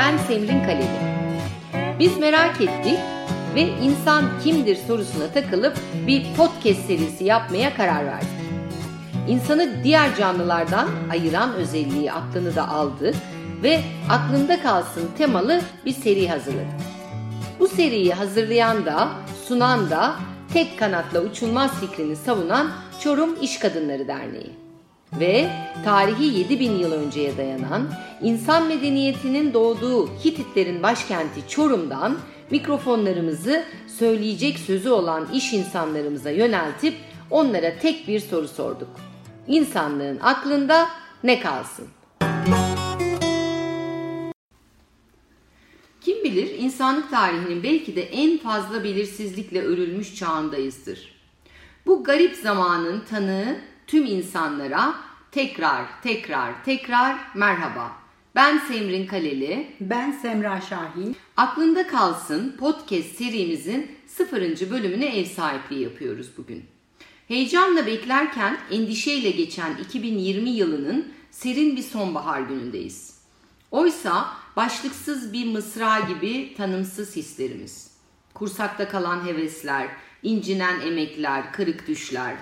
Ben Semrin Kaleli. Biz merak ettik ve insan kimdir sorusuna takılıp bir podcast serisi yapmaya karar verdik. İnsanı diğer canlılardan ayıran özelliği aklını da aldık ve aklında kalsın temalı bir seri hazırladık. Bu seriyi hazırlayan da sunan da tek kanatla uçulmaz fikrini savunan Çorum İş Kadınları Derneği ve tarihi 7000 yıl önceye dayanan insan medeniyetinin doğduğu Hititlerin başkenti Çorum'dan mikrofonlarımızı söyleyecek sözü olan iş insanlarımıza yöneltip onlara tek bir soru sorduk. İnsanlığın aklında ne kalsın? Kim bilir insanlık tarihinin belki de en fazla belirsizlikle örülmüş çağındayızdır. Bu garip zamanın tanığı tüm insanlara tekrar tekrar tekrar merhaba. Ben Semrin Kaleli. Ben Semra Şahin. Aklında kalsın podcast serimizin sıfırıncı bölümüne ev sahipliği yapıyoruz bugün. Heyecanla beklerken endişeyle geçen 2020 yılının serin bir sonbahar günündeyiz. Oysa başlıksız bir mısra gibi tanımsız hislerimiz. Kursakta kalan hevesler, incinen emekler, kırık düşler.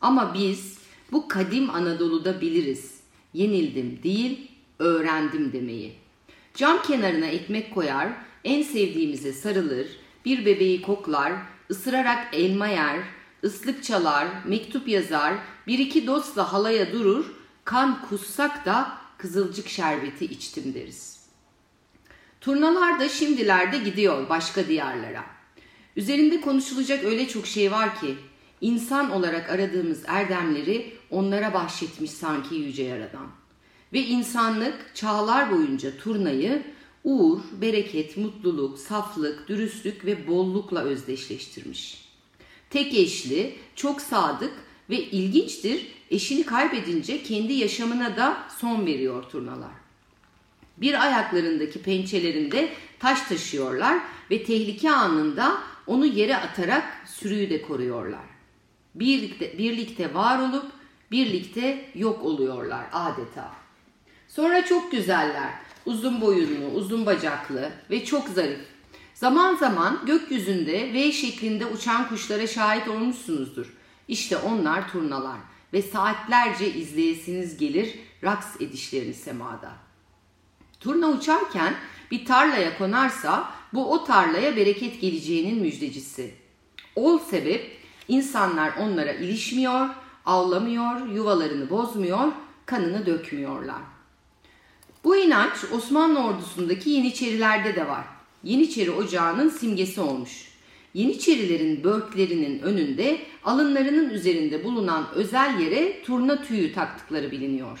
Ama biz bu kadim Anadolu'da biliriz. Yenildim değil, öğrendim demeyi. Cam kenarına ekmek koyar, en sevdiğimize sarılır, bir bebeği koklar, ısırarak elma yer, ıslık çalar, mektup yazar, bir iki dostla halaya durur, kan kussak da kızılcık şerbeti içtim deriz. Turnalar da şimdilerde gidiyor başka diyarlara. Üzerinde konuşulacak öyle çok şey var ki insan olarak aradığımız erdemleri onlara bahşetmiş sanki yüce yaradan. Ve insanlık çağlar boyunca turnayı uğur, bereket, mutluluk, saflık, dürüstlük ve bollukla özdeşleştirmiş. Tek eşli, çok sadık ve ilginçtir eşini kaybedince kendi yaşamına da son veriyor turnalar. Bir ayaklarındaki pençelerinde taş taşıyorlar ve tehlike anında onu yere atarak sürüyü de koruyorlar. Birlikte, birlikte var olup birlikte yok oluyorlar adeta. Sonra çok güzeller, uzun boyunlu, uzun bacaklı ve çok zarif. Zaman zaman gökyüzünde V şeklinde uçan kuşlara şahit olmuşsunuzdur. İşte onlar turnalar ve saatlerce izleyesiniz gelir raks edişlerini semada. Turna uçarken bir tarlaya konarsa bu o tarlaya bereket geleceğinin müjdecisi. Ol sebep insanlar onlara ilişmiyor, avlamıyor, yuvalarını bozmuyor, kanını dökmüyorlar. Bu inanç Osmanlı ordusundaki Yeniçerilerde de var. Yeniçeri ocağının simgesi olmuş. Yeniçerilerin börklerinin önünde alınlarının üzerinde bulunan özel yere turna tüyü taktıkları biliniyor.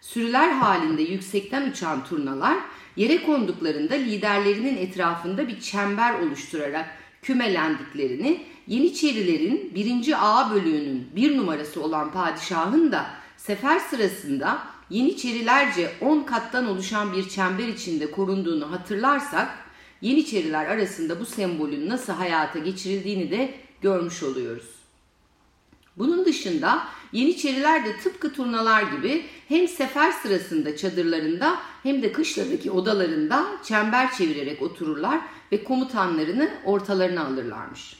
Sürüler halinde yüksekten uçan turnalar yere konduklarında liderlerinin etrafında bir çember oluşturarak kümelendiklerini Yeniçerilerin birinci A bölüğünün bir numarası olan padişahın da sefer sırasında Yeniçerilerce 10 kattan oluşan bir çember içinde korunduğunu hatırlarsak Yeniçeriler arasında bu sembolün nasıl hayata geçirildiğini de görmüş oluyoruz. Bunun dışında Yeniçeriler de tıpkı turnalar gibi hem sefer sırasında çadırlarında hem de kışladaki odalarında çember çevirerek otururlar ve komutanlarını ortalarına alırlarmış.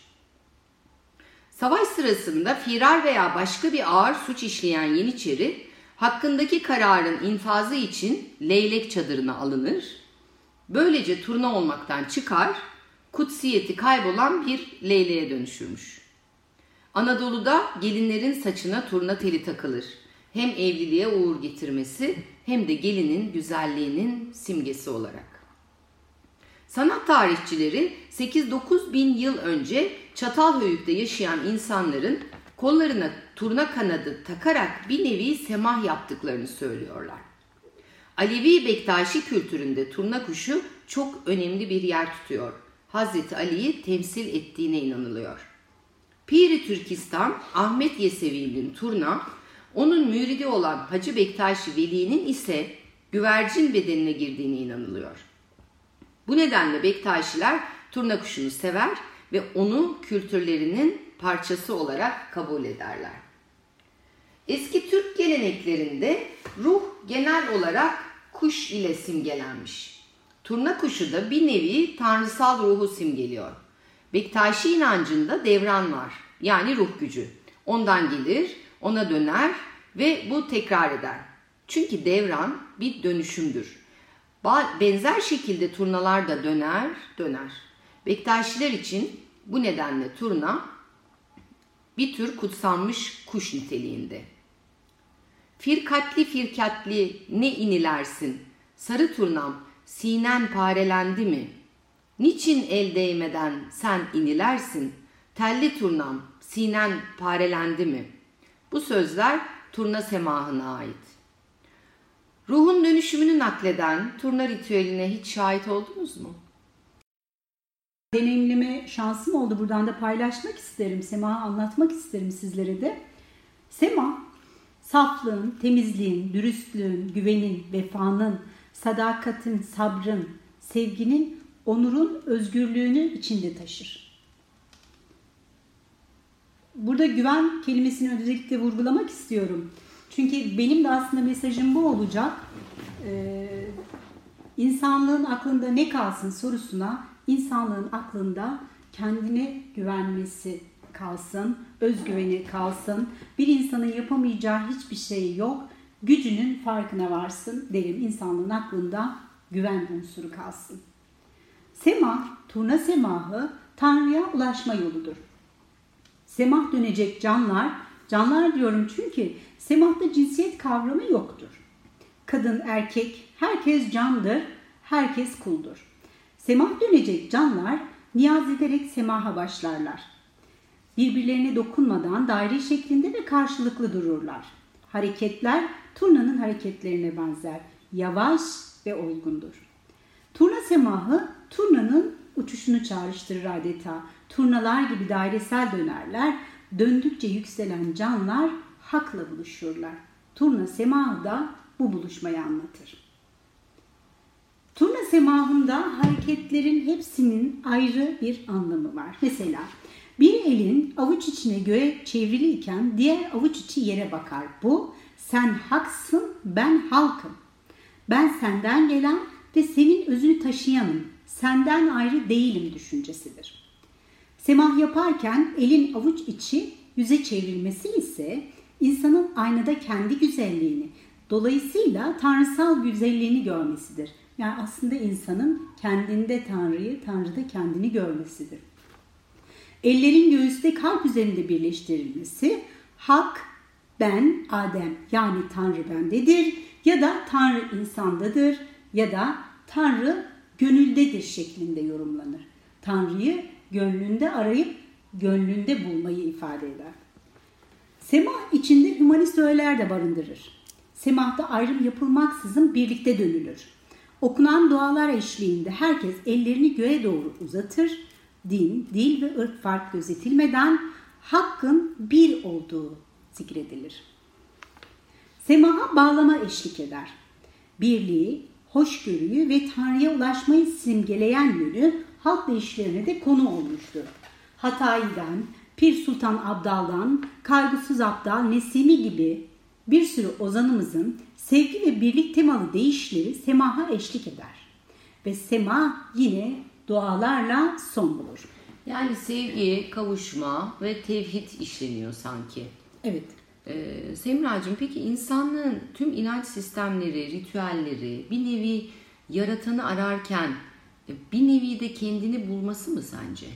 Savaş sırasında firar veya başka bir ağır suç işleyen Yeniçeri hakkındaki kararın infazı için leylek çadırına alınır. Böylece turna olmaktan çıkar, kutsiyeti kaybolan bir leyleğe dönüşürmüş. Anadolu'da gelinlerin saçına turna teli takılır. Hem evliliğe uğur getirmesi hem de gelinin güzelliğinin simgesi olarak. Sanat tarihçileri 8-9 bin yıl önce Çatalhöyük'te yaşayan insanların kollarına turna kanadı takarak bir nevi semah yaptıklarını söylüyorlar. Alevi Bektaşi kültüründe turna kuşu çok önemli bir yer tutuyor. Hazreti Ali'yi temsil ettiğine inanılıyor. Piri Türkistan Ahmet Yesevi'nin turna, onun müridi olan Hacı Bektaşi Veli'nin ise güvercin bedenine girdiğine inanılıyor. Bu nedenle Bektaşiler turna kuşunu sever ve onu kültürlerinin parçası olarak kabul ederler. Eski Türk geleneklerinde ruh genel olarak kuş ile simgelenmiş. Turna kuşu da bir nevi tanrısal ruhu simgeliyor. Bektaşi inancında devran var. Yani ruh gücü. Ondan gelir, ona döner ve bu tekrar eder. Çünkü devran bir dönüşümdür. Benzer şekilde turnalar da döner, döner. Bektaşiler için bu nedenle turna bir tür kutsanmış kuş niteliğinde. Firkatli firkatli ne inilersin, sarı turnam sinen parelendi mi? Niçin el değmeden sen inilersin, telli turnam sinen parelendi mi? Bu sözler turna semahına ait. Ruhun dönüşümünü nakleden turna ritüeline hiç şahit oldunuz mu? Deneyimleme şansım oldu. Buradan da paylaşmak isterim. Sema anlatmak isterim sizlere de. Sema, saflığın, temizliğin, dürüstlüğün, güvenin, vefanın, sadakatin, sabrın, sevginin, onurun, özgürlüğünü içinde taşır. Burada güven kelimesini özellikle vurgulamak istiyorum. Çünkü benim de aslında mesajım bu olacak. Ee, insanlığın aklında ne kalsın sorusuna insanlığın aklında kendine güvenmesi kalsın, özgüveni kalsın. Bir insanın yapamayacağı hiçbir şey yok. Gücünün farkına varsın derim. İnsanlığın aklında güven unsuru kalsın. Semah, turna semahı Tanrı'ya ulaşma yoludur. Semah dönecek canlar, canlar diyorum çünkü semahta cinsiyet kavramı yoktur. Kadın, erkek, herkes candır, herkes kuldur. Semah dönecek canlar niyaz ederek semaha başlarlar. Birbirlerine dokunmadan daire şeklinde ve karşılıklı dururlar. Hareketler turnanın hareketlerine benzer. Yavaş ve olgundur. Turna semahı turnanın uçuşunu çağrıştırır adeta. Turnalar gibi dairesel dönerler. Döndükçe yükselen canlar hakla buluşurlar. Turna semahı da bu buluşmayı anlatır. Turna semahında hareketlerin hepsinin ayrı bir anlamı var. Mesela bir elin avuç içine göre çevriliyken diğer avuç içi yere bakar. Bu sen haksın ben halkım. Ben senden gelen ve senin özünü taşıyanım. Senden ayrı değilim düşüncesidir. Semah yaparken elin avuç içi yüze çevrilmesi ise insanın aynada kendi güzelliğini, dolayısıyla tanrısal güzelliğini görmesidir. Yani aslında insanın kendinde Tanrı'yı, Tanrı'da kendini görmesidir. Ellerin göğüste kalp üzerinde birleştirilmesi hak, ben, Adem yani Tanrı bendedir ya da Tanrı insandadır ya da Tanrı gönüldedir şeklinde yorumlanır. Tanrı'yı gönlünde arayıp gönlünde bulmayı ifade eder. Semah içinde hümanist öğeler de barındırır. Semahta ayrım yapılmaksızın birlikte dönülür. Okunan dualar eşliğinde herkes ellerini göğe doğru uzatır. Din, dil ve ırk fark gözetilmeden hakkın bir olduğu zikredilir. Semaha bağlama eşlik eder. Birliği, hoşgörüyü ve Tanrı'ya ulaşmayı simgeleyen yönü halk deyişlerine de konu olmuştur. Hatayi'den, Pir Sultan Abdal'dan, Kaygısız Abdal, Nesimi gibi bir sürü ozanımızın sevgi ve birlik temalı deyişleri semaha eşlik eder. Ve sema yine dualarla son bulur. Yani sevgi, kavuşma ve tevhid işleniyor sanki. Evet. Ee, Semracığım peki insanlığın tüm inanç sistemleri, ritüelleri bir nevi yaratanı ararken e, bir nevi de kendini bulması mı sence?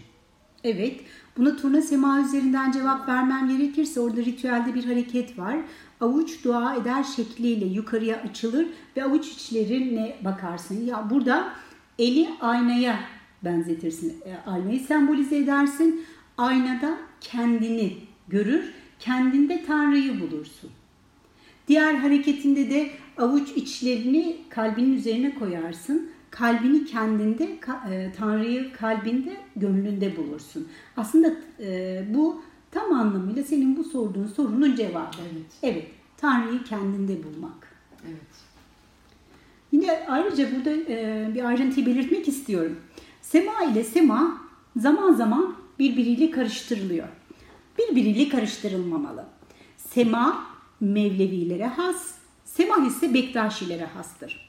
Evet. Buna turna sema üzerinden cevap vermem gerekirse orada ritüelde bir hareket var. Avuç dua eder şekliyle yukarıya açılır ve avuç içlerine bakarsın. Ya burada eli aynaya benzetirsin. E, aynayı sembolize edersin. Aynada kendini görür, kendinde Tanrı'yı bulursun. Diğer hareketinde de avuç içlerini kalbinin üzerine koyarsın kalbini kendinde, e, Tanrı'yı kalbinde, gönlünde bulursun. Aslında e, bu tam anlamıyla senin bu sorduğun sorunun cevabı. Evet. Evet, Tanrı'yı kendinde bulmak. Evet. Yine ayrıca burada e, bir ayrıntıyı belirtmek istiyorum. Sema ile sema zaman zaman birbiriyle karıştırılıyor. Birbiriyle karıştırılmamalı. Sema Mevlevilere has, sema ise Bektaşilere hastır.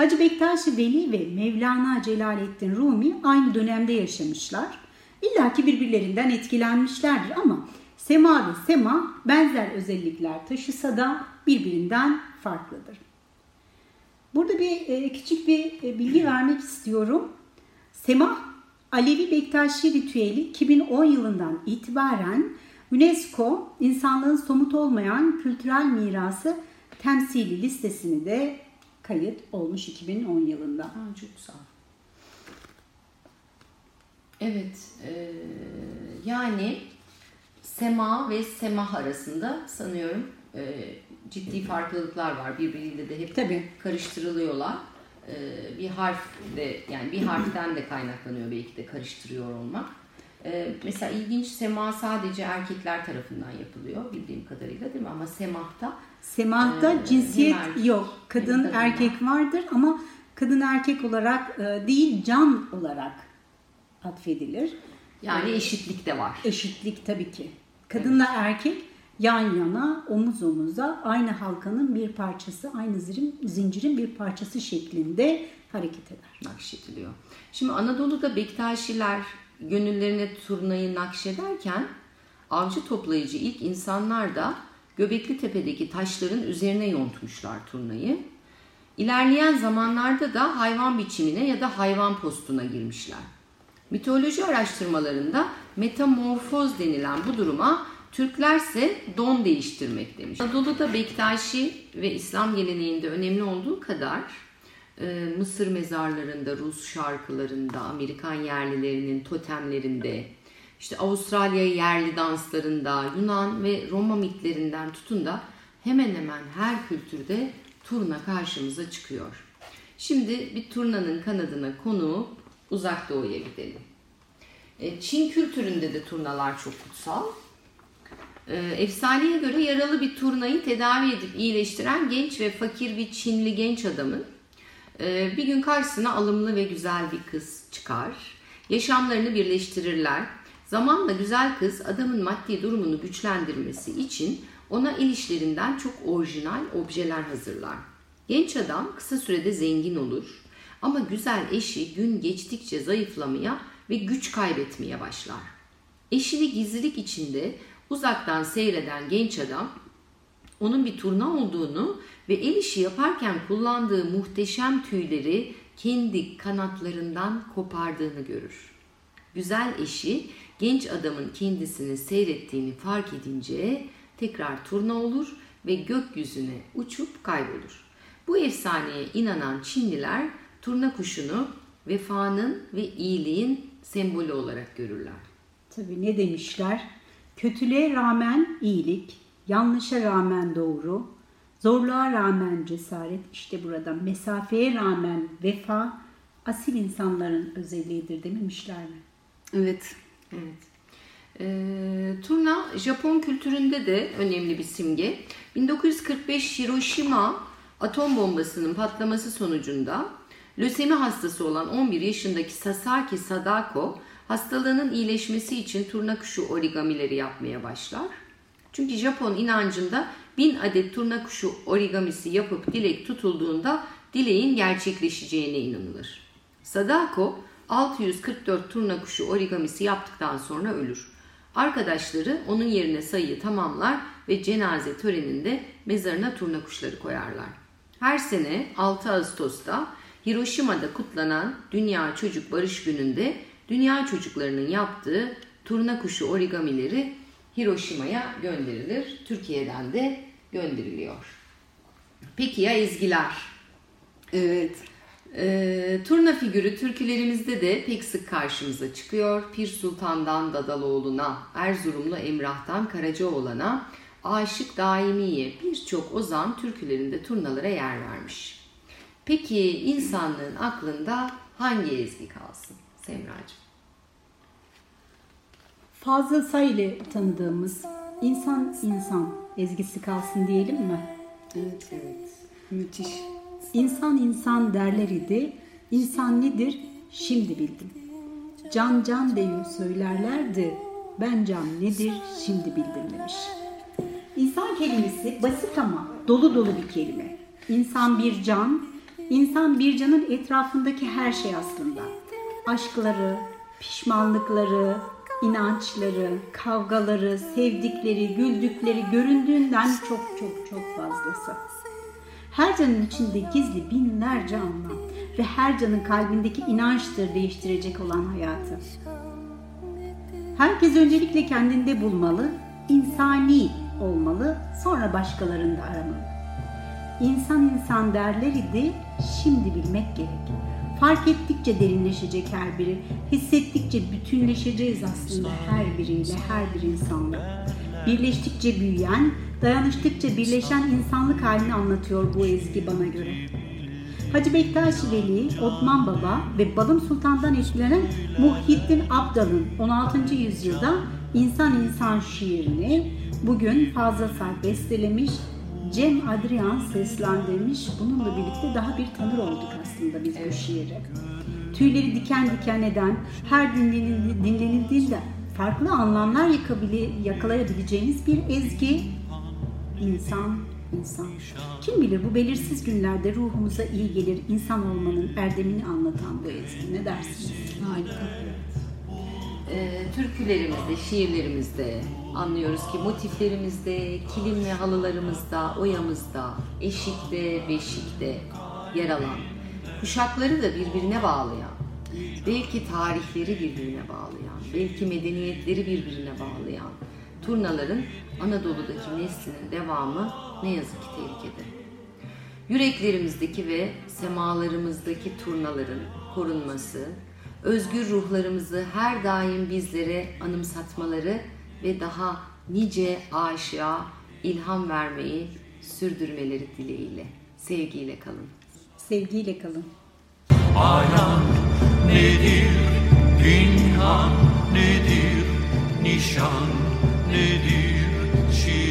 Hacı Bektaş Veli ve Mevlana Celaleddin Rumi aynı dönemde yaşamışlar. İlla ki birbirlerinden etkilenmişlerdir ama sema ve sema benzer özellikler taşısa da birbirinden farklıdır. Burada bir e, küçük bir e, bilgi vermek istiyorum. Sema Alevi Bektaşi ritüeli 2010 yılından itibaren UNESCO insanlığın somut olmayan kültürel mirası temsili listesini de kayıt olmuş 2010 yılında. Ha, çok güzel. Evet, e, yani sema ve semah arasında sanıyorum e, ciddi farklılıklar var. Birbiriyle de hep Tabii. karıştırılıyorlar. E, bir harf de yani bir harften de kaynaklanıyor belki de karıştırıyor olmak. E, mesela ilginç sema sadece erkekler tarafından yapılıyor bildiğim kadarıyla değil mi? Ama semahta Semahta Ee, cinsiyet erkek, yok. Kadın erkek vardır ama kadın erkek olarak e, değil can olarak atfedilir. yani eşitlik de var. Eşitlik tabii ki. Kadınla erkek yan yana, omuz omuza, aynı halkanın bir parçası, aynı zincirin, zincirin bir parçası şeklinde hareket eder. nakşediliyor. Şimdi Anadolu'da Bektaşiler gönüllerine turnayı nakşederken avcı toplayıcı ilk insanlar da Göbekli Tepe'deki taşların üzerine yontmuşlar turnayı. İlerleyen zamanlarda da hayvan biçimine ya da hayvan postuna girmişler. Mitoloji araştırmalarında metamorfoz denilen bu duruma Türklerse don değiştirmek demiş. Anadolu'da Bektaşi ve İslam geleneğinde önemli olduğu kadar Mısır mezarlarında, Rus şarkılarında, Amerikan yerlilerinin totemlerinde, işte Avustralya yerli danslarında, Yunan ve Roma mitlerinden tutun da hemen hemen her kültürde turna karşımıza çıkıyor. Şimdi bir turnanın kanadına konup uzak doğuya gidelim. E, Çin kültüründe de turnalar çok kutsal. E, Efsaneye göre yaralı bir turnayı tedavi edip iyileştiren genç ve fakir bir Çinli genç adamın e, bir gün karşısına alımlı ve güzel bir kız çıkar. Yaşamlarını birleştirirler. Zamanla güzel kız adamın maddi durumunu güçlendirmesi için ona el çok orijinal objeler hazırlar. Genç adam kısa sürede zengin olur ama güzel eşi gün geçtikçe zayıflamaya ve güç kaybetmeye başlar. Eşini gizlilik içinde uzaktan seyreden genç adam onun bir turna olduğunu ve el işi yaparken kullandığı muhteşem tüyleri kendi kanatlarından kopardığını görür. Güzel eşi genç adamın kendisini seyrettiğini fark edince tekrar turna olur ve gökyüzüne uçup kaybolur. Bu efsaneye inanan Çinliler turna kuşunu vefanın ve iyiliğin sembolü olarak görürler. Tabii ne demişler? Kötülüğe rağmen iyilik, yanlışa rağmen doğru, zorluğa rağmen cesaret, işte burada mesafeye rağmen vefa, asil insanların özelliğidir dememişler mi? Evet. Evet. Ee, turna Japon kültüründe de önemli bir simge. 1945 Hiroşima atom bombasının patlaması sonucunda lösemi hastası olan 11 yaşındaki Sasaki Sadako hastalığının iyileşmesi için turna kuşu origamileri yapmaya başlar. Çünkü Japon inancında 1000 adet turna kuşu origamisi yapıp dilek tutulduğunda dileğin gerçekleşeceğine inanılır. Sadako 644 turna kuşu origamisi yaptıktan sonra ölür. Arkadaşları onun yerine sayıyı tamamlar ve cenaze töreninde mezarına turna kuşları koyarlar. Her sene 6 Ağustos'ta Hiroşima'da kutlanan Dünya Çocuk Barış Günü'nde dünya çocuklarının yaptığı turna kuşu origamileri Hiroşima'ya gönderilir. Türkiye'den de gönderiliyor. Peki ya ezgiler? Evet. Ee, turna figürü türkülerimizde de pek sık karşımıza çıkıyor. Pir Sultan'dan Dadaloğlu'na, Erzurumlu Emrah'tan Karacaoğlan'a, Aşık Daimi'ye birçok ozan türkülerinde turnalara yer vermiş. Peki insanlığın aklında hangi ezgi kalsın Semracığım? Fazıl Say ile tanıdığımız insan insan ezgisi kalsın diyelim mi? Evet, evet. Müthiş. İnsan insan derler idi. İnsan nedir? Şimdi bildim. Can can deyu söylerlerdi. Ben can nedir? Şimdi bildim demiş. İnsan kelimesi basit ama dolu dolu bir kelime. İnsan bir can, İnsan bir canın etrafındaki her şey aslında. Aşkları, pişmanlıkları, inançları, kavgaları, sevdikleri, güldükleri göründüğünden çok çok çok fazlası. Her canın içinde gizli binlerce anlam ve her canın kalbindeki inançtır değiştirecek olan hayatı. Herkes öncelikle kendinde bulmalı, insani olmalı, sonra başkalarında aramalı. İnsan insan derler idi, şimdi bilmek gerek. Fark ettikçe derinleşecek her biri, hissettikçe bütünleşeceğiz aslında her biriyle, her bir insanla. Birleştikçe büyüyen, dayanıştıkça birleşen insanlık halini anlatıyor bu ezgi bana göre. Hacı Bektaş Veli, Osman Baba ve Balım Sultan'dan etkilenen Muhyiddin Abdal'ın 16. yüzyılda İnsan İnsan şiirini bugün Fazla Say bestelemiş, Cem Adrian seslendirmiş. Bununla birlikte daha bir tanır olduk aslında biz bu şiiri. Tüyleri diken diken eden, her dinlenildiğinde farklı anlamlar yakalayabileceğiniz bir ezgi insan insan. Kim bilir bu belirsiz günlerde ruhumuza iyi gelir insan olmanın erdemini anlatan bu ezgi. Ne dersiniz? Harika. E, türkülerimizde, şiirlerimizde anlıyoruz ki motiflerimizde, kilim ve halılarımızda, oyamızda, eşikte, beşikte yer alan, kuşakları da birbirine bağlayan, belki tarihleri birbirine bağlayan, belki medeniyetleri birbirine bağlayan turnaların Anadolu'daki neslinin devamı ne yazık ki tehlikede. Yüreklerimizdeki ve semalarımızdaki turnaların korunması, özgür ruhlarımızı her daim bizlere anımsatmaları ve daha nice aşığa ilham vermeyi sürdürmeleri dileğiyle. Sevgiyle kalın. Sevgiyle kalın. Bayram nedir? Pinhan nedir? Nişan nedir? Şiir